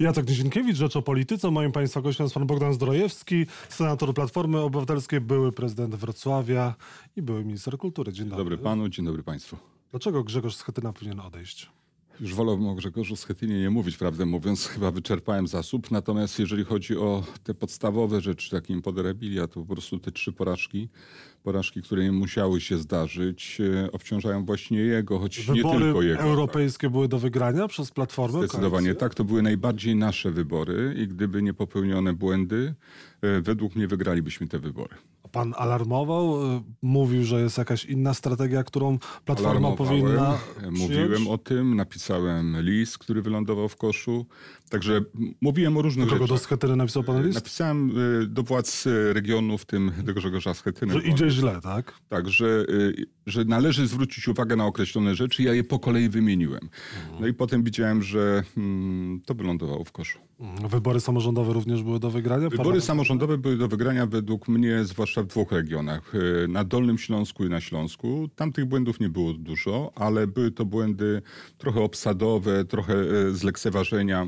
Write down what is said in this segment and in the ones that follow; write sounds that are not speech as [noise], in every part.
Jacek Nizinkiewicz, Rzecz o Polityce. Moim Państwa gościem jest pan Bogdan Zdrojewski, senator Platformy Obywatelskiej, były prezydent Wrocławia i były minister kultury. Dzień Dzień dobry. dobry panu, dzień dobry państwu. Dlaczego Grzegorz Schetyna powinien odejść? Już wolałbym o Grzegorzu Schetynie nie mówić, prawdę mówiąc, chyba wyczerpałem zasób. Natomiast jeżeli chodzi o te podstawowe rzeczy, takie impoderabilia, to po prostu te trzy porażki, porażki, które nie musiały się zdarzyć, e, obciążają właśnie jego, choć nie Wybory tylko jego. europejskie były do wygrania przez Platformę? Zdecydowanie koalicję? tak, to były najbardziej nasze wybory i gdyby nie popełnione błędy, e, według mnie wygralibyśmy te wybory. Pan alarmował, y, mówił, że jest jakaś inna strategia, którą Platforma powinna e, Mówiłem przyjąć? o tym, napisałem list, który wylądował w koszu. Także mówiłem o różnych Do kogo do rzeczach. Schetyny napisał pan list? Napisałem do władz regionu, w tym do Grzegorza Schetyny. Że idzie źle, tak? Tak, że, y, że należy zwrócić uwagę na określone rzeczy. Ja je po kolei wymieniłem. No i potem widziałem, że mm, to wylądowało w koszu. Mm, Wybory samorządowe również były do wygrania? Wybory Parlament- samorządowe były do wygrania według mnie, zwłaszcza w dwóch regionach. y, Na Dolnym Śląsku i na Śląsku. Tam tych błędów nie było dużo, ale były to błędy trochę obsadowe, trochę y, z lekceważenia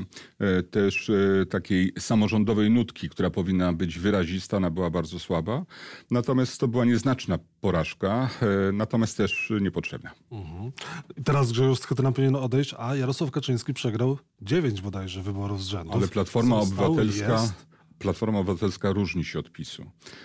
y, też takiej samorządowej nutki, która powinna być wyrazista, ona była bardzo słaba. Natomiast to była nieznaczna porażka, y, natomiast też niepotrzebna. I Teraz Grzegorz Schetyna powinien odejść, a Jarosław Kaczyński przegrał dziewięć bodajże wyborów z rzędu. Ale Platforma Został, Obywatelska... Jest. Platforma Obywatelska różni się od PiSu.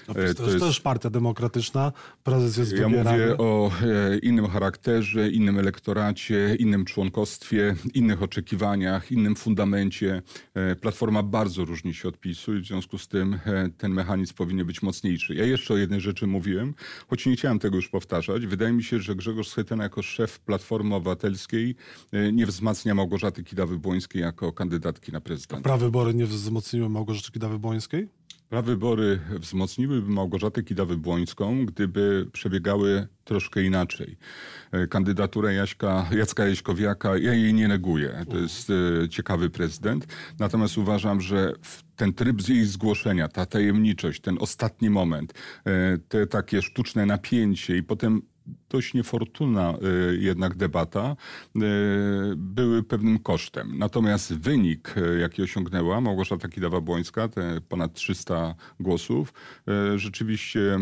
No, E, to, jest też partia demokratyczna, prezes jest Ja wybierany. mówię o e, innym charakterze, innym elektoracie, innym członkostwie, innych oczekiwaniach, innym fundamencie. E, Platforma bardzo różni się od PiSu i w związku z tym ten mechanizm powinien być mocniejszy. Ja jeszcze o jednej rzeczy mówiłem, choć nie chciałem tego już powtarzać. Wydaje mi się, że Grzegorz Schetyna jako szef Platformy Obywatelskiej nie wzmacnia Małgorzaty Kidawy-Błońskiej jako kandydatki na prezydenta. Prawybory nie wzmocniły Małgorzaty Kidawy-Błońskiej? Prawybory wzmocniłyby Małgorzatę Kidawę-Błońską, gdyby przebiegały troszkę inaczej. E, Kandydaturę Jaśka, Jacka Jaśkowiaka, ja jej nie neguję. To jest e, ciekawy prezydent. Natomiast uważam, że ten tryb z jej zgłoszenia, ta tajemniczość, ten ostatni moment, e, te takie sztuczne napięcie i potem dość niefortunna e, jednak debata e, były pewnym kosztem. Natomiast wynik, e, jaki osiągnęła Małgorzata Kidawa-Błońska, te ponad 300 głosów, rzeczywiście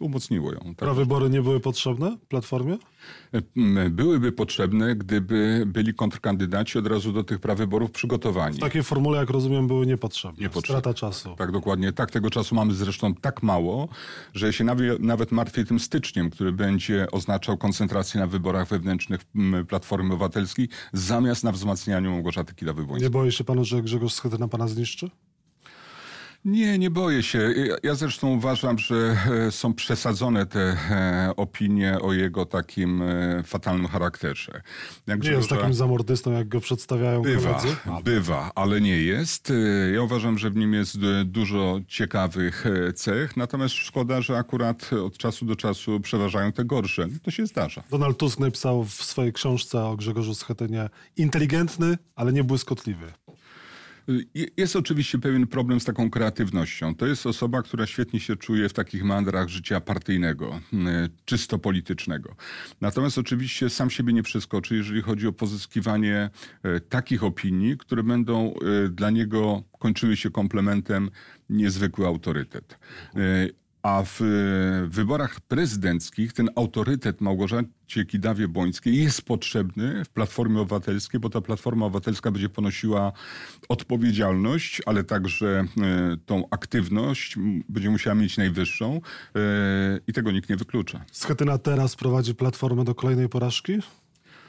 umocniło ją. Tak? Prawybory nie były potrzebne Platformie? Byłyby potrzebne, gdyby byli kontrkandydaci od razu do tych prawyborów przygotowani. W takiej formule, jak rozumiem, były niepotrzebne. Niepotrzebne. Strata czasu. Tak, dokładnie. Tak, tego czasu mamy zresztą tak mało, że się nawet, nawet martwię tym styczniem, który będzie oznaczał koncentrację na wyborach wewnętrznych Platformy Obywatelskiej, zamiast na wzmacnianiu Małgorzaty Kidawy-Błońskiej. Nie boi się pan, że Grzegorz Schetyna pana zniszczy? Nie, nie boję się. Ja- zresztą uważam, że e, są przesadzone te e, opinie o jego takim e, fatalnym charakterze. Jak Nie jest takim zamordystą, jak go przedstawiają Bywa, koledzy? Bywa, ale nie jest. Ja uważam, że w nim jest dużo ciekawych cech, natomiast szkoda, że akurat od czasu do czasu przeważają te gorsze. To się zdarza. Donald Tusk napisał w swojej książce o Grzegorzu Schetynie inteligentny, ale nie błyskotliwy. Je- Jest oczywiście pewien problem z taką kreatywnością. To jest osoba, która świetnie się czuje w takich mandrach życia partyjnego, czysto politycznego. Natomiast oczywiście sam siebie nie przeskoczy, jeżeli chodzi o pozyskiwanie e, takich opinii, które będą e, dla niego kończyły się komplementem niezwykły autorytet. A w e, wyborach prezydenckich ten autorytet Małgorzacie Kidawie-Błońskiej jest potrzebny w Platformie Obywatelskiej, bo ta Platforma Obywatelska będzie ponosiła odpowiedzialność, ale także e, tą aktywność będzie musiała mieć najwyższą e, i tego nikt nie wyklucza. Schetyna teraz prowadzi Platformę do kolejnej porażki?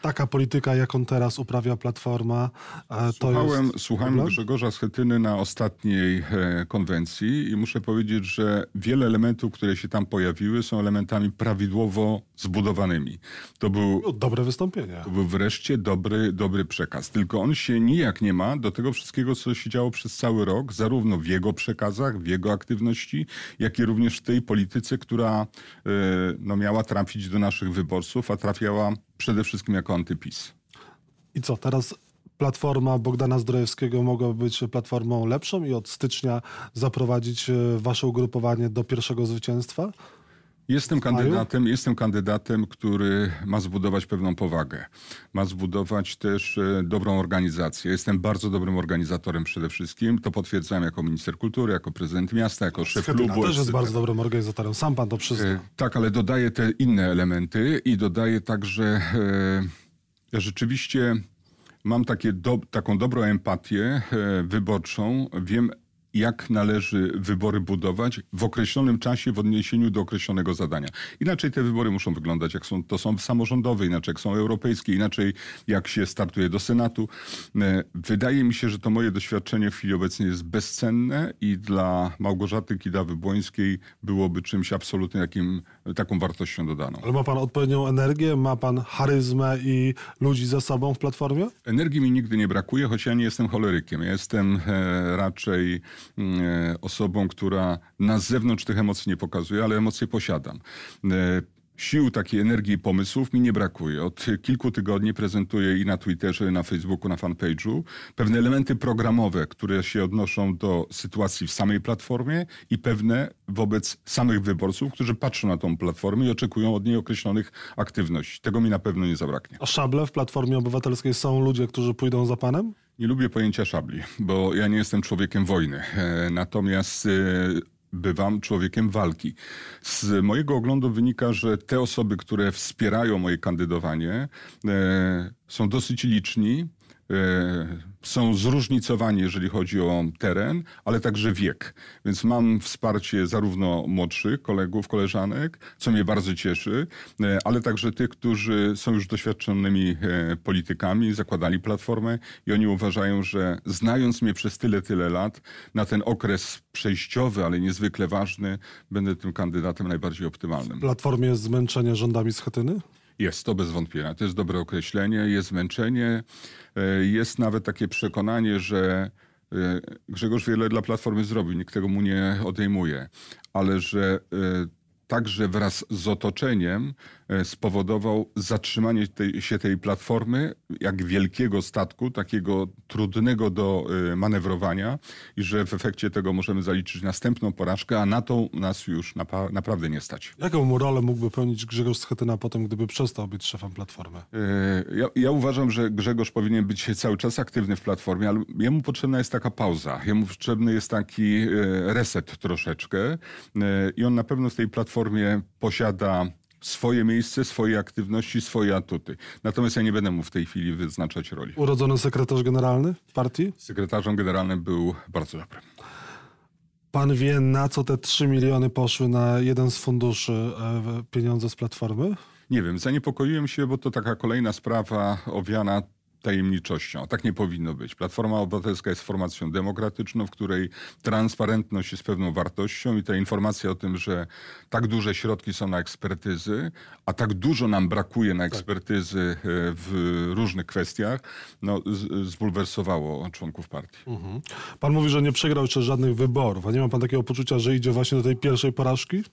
Taka polityka, jaką teraz uprawia Platforma, e, to Słuchałem, jest słuchałem? Grzegorza Schetyny na ostatniej e, konwencji i muszę powiedzieć, że wiele elementów, które się tam pojawiły, są elementami prawidłowo zbudowanymi. To był No, Dobre wystąpienie. To był wreszcie dobry, dobry przekaz. Tylko on się nijak nie ma do tego wszystkiego, co się działo przez cały rok, zarówno w jego przekazach, w jego aktywności, jak i również w tej polityce, która e, no, miała trafić do naszych wyborców, a trafiała przede wszystkim jako antypis. I co, teraz Platforma Bogdana Zdrojewskiego mogła być platformą lepszą i od stycznia zaprowadzić e, wasze ugrupowanie do pierwszego zwycięstwa? Jestem kandydatem, jestem kandydatem, który ma zbudować pewną powagę. Ma zbudować też e, dobrą organizację. Jestem bardzo dobrym organizatorem przede wszystkim. To potwierdzam jako minister kultury, jako prezydent miasta, jako szef Schetyna klubu. też jest bardzo dobrym organizatorem. Sam pan to przyzna. E, Tak, ale dodaję te inne elementy i dodaję także e, rzeczywiście mam takie do, taką dobrą empatię wyborczą. Wiem, jak należy wybory budować w określonym czasie w odniesieniu do określonego zadania. Inaczej te wybory muszą wyglądać, jak są, to są samorządowe, inaczej jak są europejskie, inaczej jak się startuje do Senatu. E, Wydaje mi się, że to moje doświadczenie w chwili obecnej jest bezcenne i dla Małgorzaty Kidawy-Błońskiej byłoby czymś absolutnie jakim, taką wartością dodaną. Ale ma pan odpowiednią energię, ma pan charyzmę i ludzi ze sobą w Platformie? Energii mi nigdy nie brakuje, choć ja nie jestem cholerykiem. Ja jestem e, raczej osobą, która na zewnątrz tych emocji nie pokazuje, ale emocje posiadam. E, Sił, takiej energii i pomysłów mi nie brakuje. Od kilku tygodni prezentuję i na Twitterze, i na Facebooku, na fanpage'u pewne elementy programowe, które się odnoszą do sytuacji w samej platformie i pewne wobec samych wyborców, którzy patrzą na tą platformę i oczekują od niej określonych aktywności. Tego mi na pewno nie zabraknie. A szable w Platformie Obywatelskiej są ludzie, którzy pójdą za panem? Nie lubię pojęcia szabli, bo ja nie jestem człowiekiem wojny. E, Natomiast e, bywam człowiekiem walki. Z mojego oglądu wynika, że te osoby, które wspierają moje kandydowanie, e, są dosyć liczni. Są zróżnicowani, jeżeli chodzi o teren, ale także wiek. Więc mam wsparcie zarówno młodszych kolegów, koleżanek, co mnie bardzo cieszy, e, ale także tych, którzy są już doświadczonymi e, politykami, zakładali platformę i oni uważają, że znając mnie przez tyle, tyle lat, na ten okres przejściowy, ale niezwykle ważny, będę tym kandydatem najbardziej optymalnym. W Platformie jest zmęczenie rządami Schetyny? Jest, to bez wątpienia. To jest dobre określenie. Jest zmęczenie. e, Jest nawet takie przekonanie, że e, Grzegorz wiele dla Platformy zrobił, nikt tego mu nie odejmuje, ale że e, także wraz z otoczeniem spowodował zatrzymanie tej, się tej platformy jak wielkiego statku, takiego trudnego do e, manewrowania i że w efekcie tego możemy zaliczyć następną porażkę, a na to nas już napa- naprawdę nie stać. Jaką rolę mógłby pełnić Grzegorz Schetyna potem, gdyby przestał być szefem Platformy? E, Ja, ja uważam, że Grzegorz powinien być cały czas aktywny w platformie, ale jemu potrzebna jest taka pauza. Jemu potrzebny jest taki e, reset troszeczkę e, i on na pewno w tej platformie posiada swoje miejsce, swoje aktywności, swoje atuty. Natomiast ja nie będę mu w tej chwili wyznaczać roli. Urodzony sekretarz generalny partii? Sekretarzem generalnym był bardzo dobry. Pan wie, na co te 3 miliony poszły na jeden z funduszy e, pieniądze z Platformy? Nie wiem, zaniepokoiłem się, bo to taka kolejna sprawa owiana tajemniczością. Tak nie powinno być. Platforma Obywatelska jest formacją demokratyczną, w której transparentność jest pewną wartością i ta informacja o tym, że tak duże środki są na ekspertyzy, a tak dużo nam brakuje na ekspertyzy e, w różnych kwestiach, no, zbulwersowało członków partii. Mhm. Pan mówi, że nie przegrał jeszcze żadnych wyborów, a nie ma pan takiego poczucia, że idzie właśnie do tej pierwszej porażki?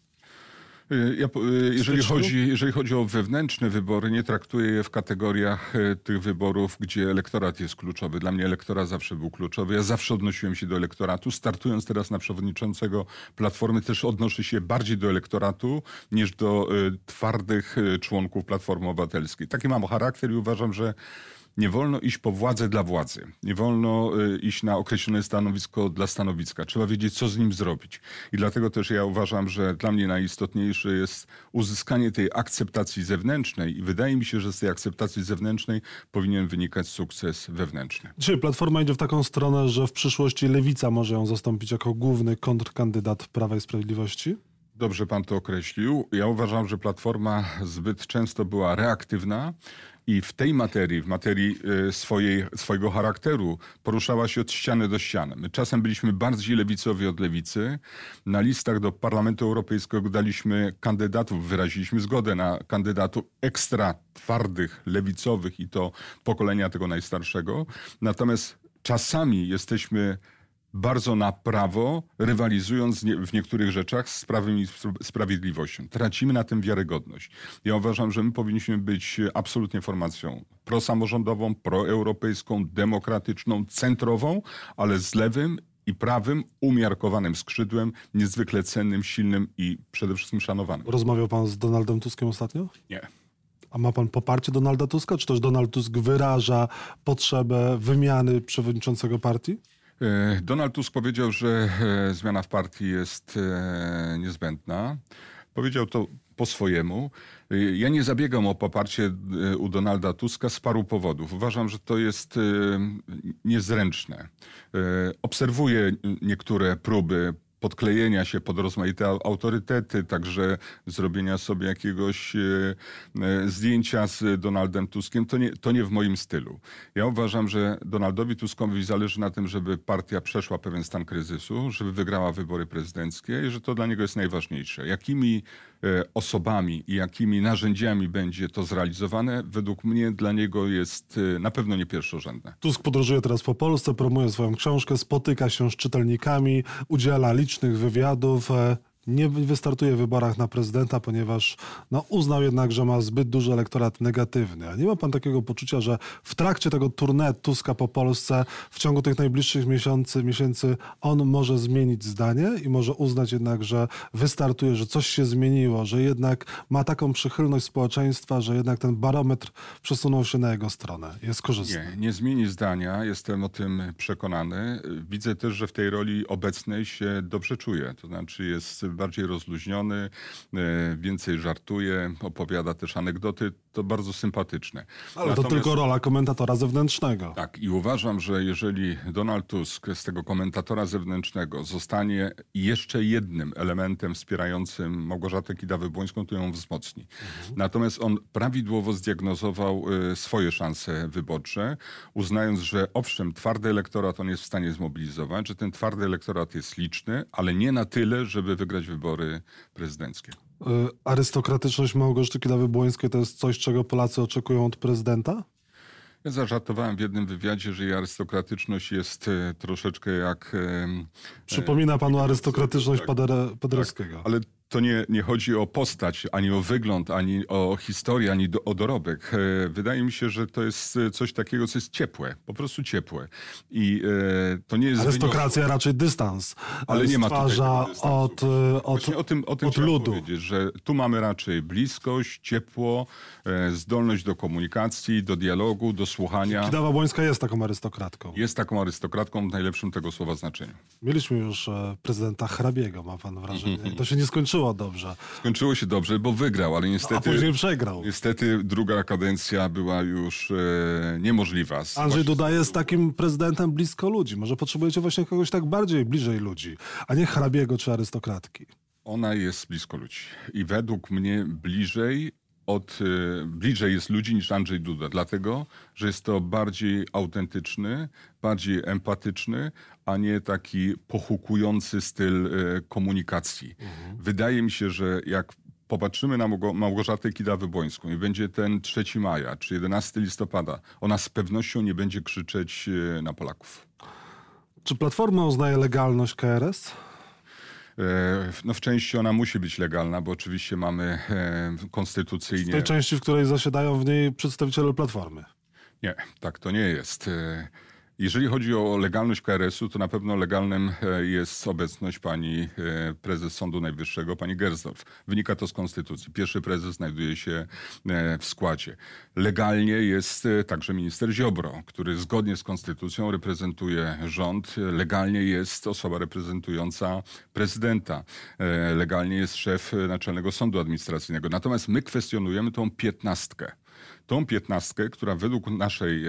Y, Ja, y, jeżeli, chodzi, jeżeli chodzi o wewnętrzne wybory, nie traktuję je w kategoriach y, tych wyborów, gdzie elektorat jest kluczowy. Dla mnie elektorat zawsze był kluczowy. Ja zawsze odnosiłem się do elektoratu. Startując teraz na przewodniczącego Platformy, też odnoszę się bardziej do elektoratu niż do twardych członków Platformy Obywatelskiej. Taki mam charakter i uważam, że nie wolno iść po władzę dla władzy. Nie wolno y, iść na określone stanowisko dla stanowiska. Trzeba wiedzieć, co z nim zrobić. I dlatego też ja uważam, że dla mnie najistotniejsze jest uzyskanie tej akceptacji zewnętrznej. I wydaje mi się, że z tej akceptacji zewnętrznej powinien wynikać sukces wewnętrzny. Dzisiaj Platforma idzie w taką stronę, że w przyszłości Lewica może ją zastąpić jako główny kontrkandydat Prawa i Sprawiedliwości? Dobrze pan to określił. Ja uważam, że Platforma zbyt często była reaktywna i w tej materii, w materii y, swojej, swojego charakteru poruszała się od ściany do ściany. My czasem byliśmy bardziej lewicowi od lewicy. Na listach do Parlamentu Europejskiego daliśmy kandydatów, wyraziliśmy zgodę na kandydatów ekstra twardych, lewicowych i to pokolenia tego najstarszego. Natomiast czasami jesteśmy bardzo na prawo, rywalizując w niektórych rzeczach z prawem i spra- sprawiedliwością. Tracimy na tym wiarygodność. Ja uważam, że my powinniśmy być absolutnie formacją prosamorządową, proeuropejską, demokratyczną, centrową, ale z lewym i prawym, umiarkowanym skrzydłem, niezwykle cennym, silnym i przede wszystkim szanowanym. Rozmawiał pan z Donaldem Tuskiem ostatnio? Nie. A ma pan poparcie Donalda Tuska, czy też Donald Tusk wyraża potrzebę wymiany przewodniczącego partii? E, Donald Tusk powiedział, że e, zmiana w partii jest e, niezbędna. Powiedział to po swojemu. Ja nie zabiegam o poparcie u Donalda Tuska z paru powodów. Uważam, że to jest niezręczne. Obserwuję niektóre próby podklejenia się pod rozmaite autorytety, także zrobienia sobie jakiegoś e, e, zdjęcia z Donaldem Tuskiem, to nie, to nie w moim stylu. Ja uważam, że Donaldowi Tuskowi zależy na tym, żeby partia przeszła pewien stan kryzysu, żeby wygrała wybory prezydenckie i że to dla niego jest najważniejsze. Jakimi e, osobami i jakimi narzędziami będzie to zrealizowane, według mnie dla niego jest na pewno nie pierwszorzędne. Tusk podróżuje teraz po Polsce, promuje swoją książkę, spotyka się z czytelnikami, udziela licznych wywiadów e, nie wystartuje w wyborach na prezydenta, ponieważ no, uznał jednak, że ma zbyt duży elektorat negatywny. A nie ma pan takiego poczucia, że w trakcie tego tournée Tuska po Polsce w ciągu tych najbliższych miesięcy, miesięcy on może zmienić zdanie i może uznać jednak, że wystartuje, że coś się zmieniło, że jednak ma taką przychylność społeczeństwa, że jednak ten barometr przesunął się na jego stronę. Jest korzystny. Nie, nie zmieni zdania, jestem o tym przekonany. Widzę też, że w tej roli obecnej się dobrze czuje. To znaczy jest bardziej rozluźniony, e, więcej żartuje, opowiada też anegdoty. To bardzo sympatyczne. Ale Natomiast, to tylko rola komentatora zewnętrznego. Tak, i uważam, że jeżeli Donald Tusk z tego komentatora zewnętrznego zostanie jeszcze jednym elementem wspierającym Małgorzatę Kidawę-Błońską, to ją wzmocni. Mhm. Natomiast on prawidłowo zdiagnozował e, swoje szanse wyborcze, uznając, że owszem, twardy elektorat on jest w stanie zmobilizować, że ten twardy elektorat jest liczny, ale nie na tyle, żeby wygrać wybory prezydenckie. Y, arystokratyczność Małgorzaty Kidawy-Błońskiej to jest coś, czego Polacy oczekują od prezydenta? Ja zażartowałem w jednym wywiadzie, że jej arystokratyczność jest e, troszeczkę jak... E, Przypomina panu arystokratyczność tak, Paderewskiego. Tak, ale to nie, nie chodzi o postać, ani o wygląd, ani o historię, ani do, o dorobek. E, wydaje mi się, że to jest e, coś takiego, co jest ciepłe, po prostu ciepłe. I e, to nie jest Arystokracja raczej dystans. Ale nie ma tutaj od, od, o tym, o tym od ludu. powiedzieć, że tu mamy raczej bliskość, ciepło, zdolność do komunikacji, do dialogu, do słuchania. Kidawa Błońska jest taką arystokratką. Jest taką arystokratką w najlepszym tego słowa znaczeniu. Mieliśmy już prezydenta hrabiego, ma pan wrażenie. [laughs] To się nie skończyło skończyło dobrze. Skończyło się dobrze, bo wygrał, ale niestety... A później przegrał. Niestety druga kadencja była już e, niemożliwa. Andrzej Duda jest takim prezydentem blisko ludzi. Może potrzebujecie właśnie kogoś tak bardziej bliżej ludzi, a nie hrabiego czy arystokratki. Ona jest blisko ludzi. I według mnie bliżej od, y, bliżej jest ludzi niż Andrzej Duda, dlatego, że jest to bardziej autentyczny, bardziej empatyczny, a nie taki pochukujący styl y, komunikacji. Mhm. Wydaje mi się, że jak popatrzymy na Małgorzatę Kidawy-Błońską i będzie ten 3 maja czy 11 listopada, ona z pewnością nie będzie krzyczeć y, na Polaków. Czy Platforma uznaje legalność KRS? E, no w części ona musi być legalna, bo oczywiście mamy e, konstytucyjnie... W tej części, w której zasiadają w niej przedstawiciele Platformy. Nie, tak to nie jest. Jeżeli chodzi o legalność KRS-u, to na pewno legalnym e, jest obecność pani e, prezes Sądu Najwyższego, pani Gersdorf. Wynika to z konstytucji. Pierwszy prezes znajduje się e, w składzie. Legalnie jest także minister Ziobro, który zgodnie z konstytucją reprezentuje rząd. Legalnie jest osoba reprezentująca prezydenta. Legalnie jest szef Naczelnego Sądu Administracyjnego. Natomiast my kwestionujemy tą piętnastkę. Tą piętnastkę, która według naszej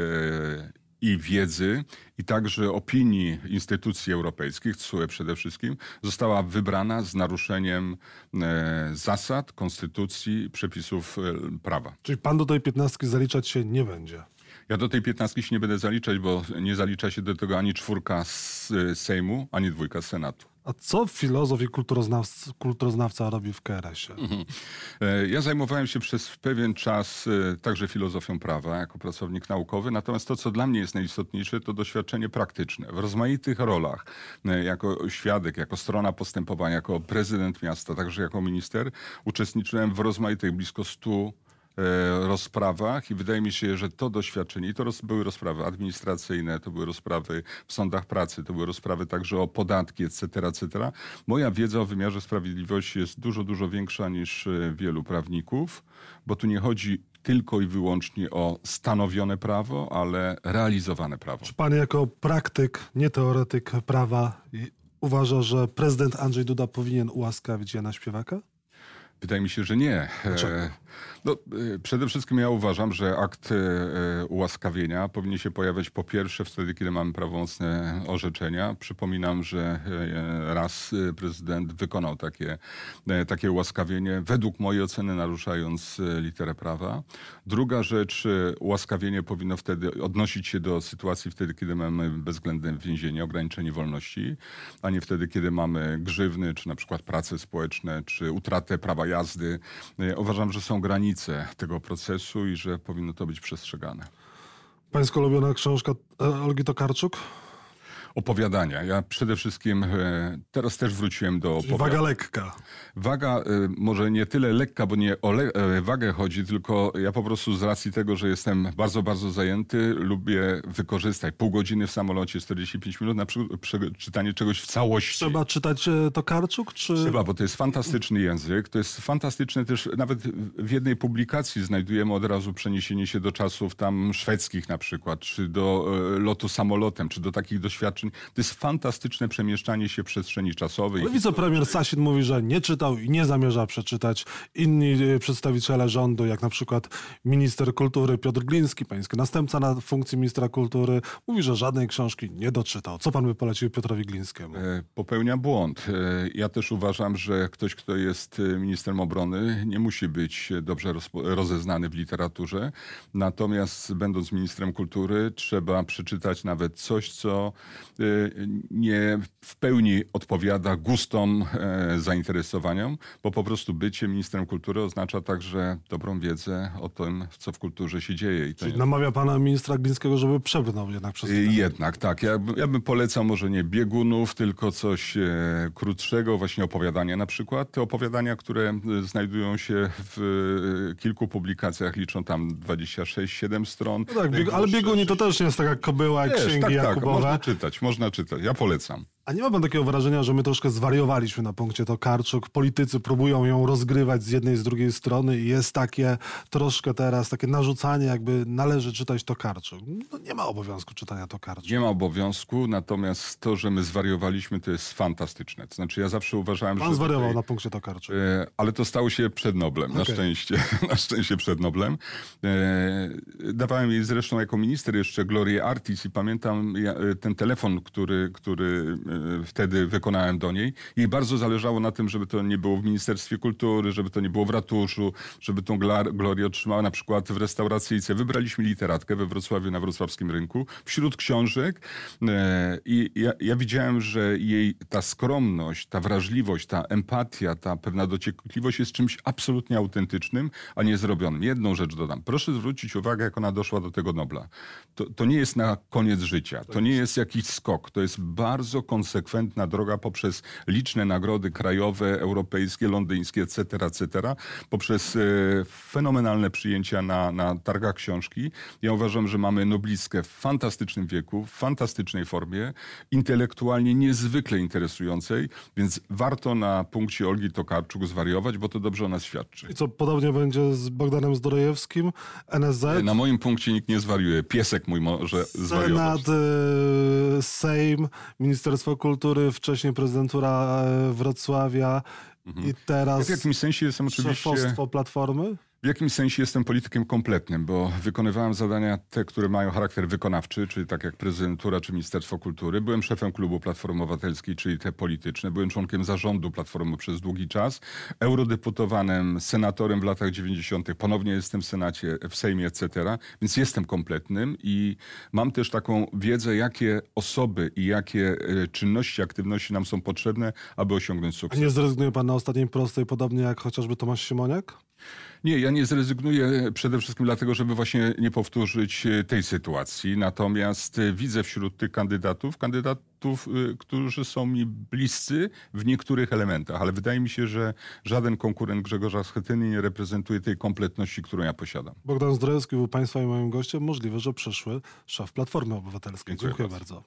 i wiedzy, i także opinii instytucji europejskich, CUE przede wszystkim, została wybrana z naruszeniem e, zasad, konstytucji, przepisów e, prawa. Czyli pan do tej piętnastki zaliczać się nie będzie? Ja do tej piętnastki się nie będę zaliczać, bo nie zalicza się do tego ani czwórka z e, Sejmu, ani dwójka z Senatu. A co filozof i kulturoznawca, kulturoznawca robi w KRS-ie? Mhm. E, ja zajmowałem się przez pewien czas e, także filozofią prawa jako pracownik naukowy, natomiast to, co dla mnie jest najistotniejsze, to doświadczenie praktyczne. W rozmaitych rolach, e, jako świadek, jako strona postępowania, jako prezydent miasta, także jako minister, uczestniczyłem w rozmaitych blisko stu e, rozprawach i wydaje mi się, że to doświadczenie, i to roz, były rozprawy administracyjne, to były rozprawy w sądach pracy, to były rozprawy także o podatki, etc., etc. Moja wiedza o wymiarze sprawiedliwości jest dużo, dużo większa niż e, wielu prawników, bo tu nie chodzi tylko i wyłącznie o stanowione prawo, ale realizowane prawo. Czy pan jako praktyk, nie teoretyk prawa uważa, że prezydent Andrzej Duda powinien ułaskawić Jana Śpiewaka? Wydaje mi się, że nie. Dlaczego? E, no, e, przede wszystkim ja uważam, że akt e, ułaskawienia powinien się pojawiać po pierwsze wtedy, kiedy mamy prawomocne orzeczenia. Przypominam, że raz prezydent wykonał takie, takie ułaskawienie, według mojej oceny naruszając literę prawa. Druga rzecz, ułaskawienie powinno wtedy odnosić się do sytuacji wtedy, kiedy mamy bezwzględne więzienie, ograniczenie wolności, a nie wtedy, kiedy mamy grzywny, czy na przykład prace społeczne, czy utratę prawa jazdy. Uważam, że są granice tego procesu i że powinno to być przestrzegane. Pańska ulubiona książka e, Olgi Tokarczuk? Opowiadania. Ja przede wszystkim e, teraz też wróciłem do opowiadania. Waga lekka. Waga e, może nie tyle lekka, bo nie o le e, wagę chodzi, tylko ja po prostu z racji tego, że jestem bardzo, bardzo zajęty, lubię wykorzystać pół godziny w samolocie, 45 minut na przeczytanie czegoś w całości. Trzeba czytać to Karczuk? Czy... Trzeba, bo to jest fantastyczny język. To jest fantastyczne też, nawet w jednej publikacji znajdujemy od razu przeniesienie się do czasów tam szwedzkich na przykład, czy do lotu samolotem, czy do takich doświadczeń to jest fantastyczne przemieszczanie się w przestrzeni czasowej. Ale wicepremier Sasin mówi, że nie czytał i nie zamierza przeczytać. Inni e, przedstawiciele rządu, jak na przykład minister kultury Piotr Gliński, pański następca na funkcji ministra kultury, mówi, że żadnej książki nie doczytał. Co pan by polecił Piotrowi Glińskiemu? E, popełnia błąd. E, ja też uważam, że ktoś, kto jest ministrem obrony, nie musi być dobrze rozeznany w literaturze. Natomiast będąc ministrem kultury, trzeba przeczytać nawet coś, co nie w pełni odpowiada gustom, e, zainteresowaniom, bo po prostu bycie ministrem kultury oznacza także dobrą wiedzę o tym, co w kulturze się dzieje. I Czyli nie... namawia pana ministra Glińskiego, żeby przebrnął jednak przez y, Jednak, tak. Ja, ja bym polecał może nie biegunów, tylko coś e, krótszego, właśnie opowiadania na przykład. Te opowiadania, które znajdują się w kilku publikacjach, liczą tam 26-7 stron. No tak, bieg, ale bieguni to też jest taka kobyła, jak księgi tak, tak, Jakubowe. można czytać, można czytać. Ja polecam. A nie ma pan takiego wrażenia, że my troszkę zwariowaliśmy na punkcie Tokarczuk? Politycy próbują ją rozgrywać z jednej i z drugiej strony i jest takie troszkę teraz, takie narzucanie, jakby należy czytać Tokarczuk. No nie ma obowiązku czytania Tokarczuk. Nie ma obowiązku, natomiast to, że my zwariowaliśmy, to jest fantastyczne. To znaczy ja zawsze uważałem, pan że... Pan zwariował tutaj, na punkcie Tokarczuk. E, ale to stało się przed Noblem, okay. na szczęście. [laughs] na szczęście przed Noblem. E, dawałem jej zresztą jako minister jeszcze Glorię Artis i pamiętam e, ten telefon, który, który e, wtedy wykonałem do niej. Jej bardzo zależało na tym, żeby to nie było w Ministerstwie Kultury, żeby to nie było w ratuszu, żeby tą glorię otrzymała na przykład w restauracyjce. Wybraliśmy literatkę we Wrocławiu na wrocławskim rynku wśród książek e, i ja, ja widziałem, że jej ta skromność, ta wrażliwość, ta empatia, ta pewna dociekliwość jest czymś absolutnie autentycznym, a nie zrobionym. Jedną rzecz dodam. Proszę zwrócić uwagę, jak ona doszła do tego Nobla. To, to nie jest na koniec życia. To nie jest jakiś skok. To jest bardzo konsekwentny konsekwentna droga poprzez liczne nagrody krajowe, europejskie, londyńskie, etc., etc., poprzez e, fenomenalne przyjęcia na, na targach książki. Ja uważam, że mamy noblistkę w fantastycznym wieku, w fantastycznej formie, intelektualnie niezwykle interesującej, więc warto na punkcie Olgi Tokarczuk zwariować, bo to dobrze o nas świadczy. I co podobnie będzie z Bogdanem Zdrojewskim, NSZ? Na moim punkcie nikt nie zwariuje. Piesek mój może zwariować. Senat, e, Sejm, Ministerstwo Kultury, wcześniej prezydentura e, Wrocławia mhm. i teraz ja w jakimś sensie jestem oczywiście... Platformy? W jakimś sensie jestem politykiem kompletnym, bo wykonywałem zadania te, które mają charakter wykonawczy, czyli tak jak prezydentura czy Ministerstwo Kultury. Byłem szefem klubu Platformy Obywatelskiej, czyli te polityczne. Byłem członkiem zarządu Platformy przez długi czas. Eurodeputowanym, senatorem w latach 90. Ponownie jestem w Senacie, w Sejmie, etc. Więc jestem kompletnym i mam też taką wiedzę, jakie osoby i jakie e, czynności, aktywności nam są potrzebne, aby osiągnąć sukces. A nie zrezygnuje pan na ostatniej prostej, podobnie jak chociażby Tomasz Simoniak? Nie, ja nie zrezygnuję przede wszystkim dlatego, żeby właśnie nie powtórzyć e, tej sytuacji. Natomiast e, widzę wśród tych kandydatów, kandydatów, e, którzy są mi bliscy w niektórych elementach, ale wydaje mi się, że żaden konkurent Grzegorza Schetyny nie reprezentuje tej kompletności, którą ja posiadam. Bogdan Zdrojewski był Państwa i moim gościem. Możliwe, że przyszły szef Platformy Obywatelskiej. Dziękuję Dziękuję bardzo. bardzo.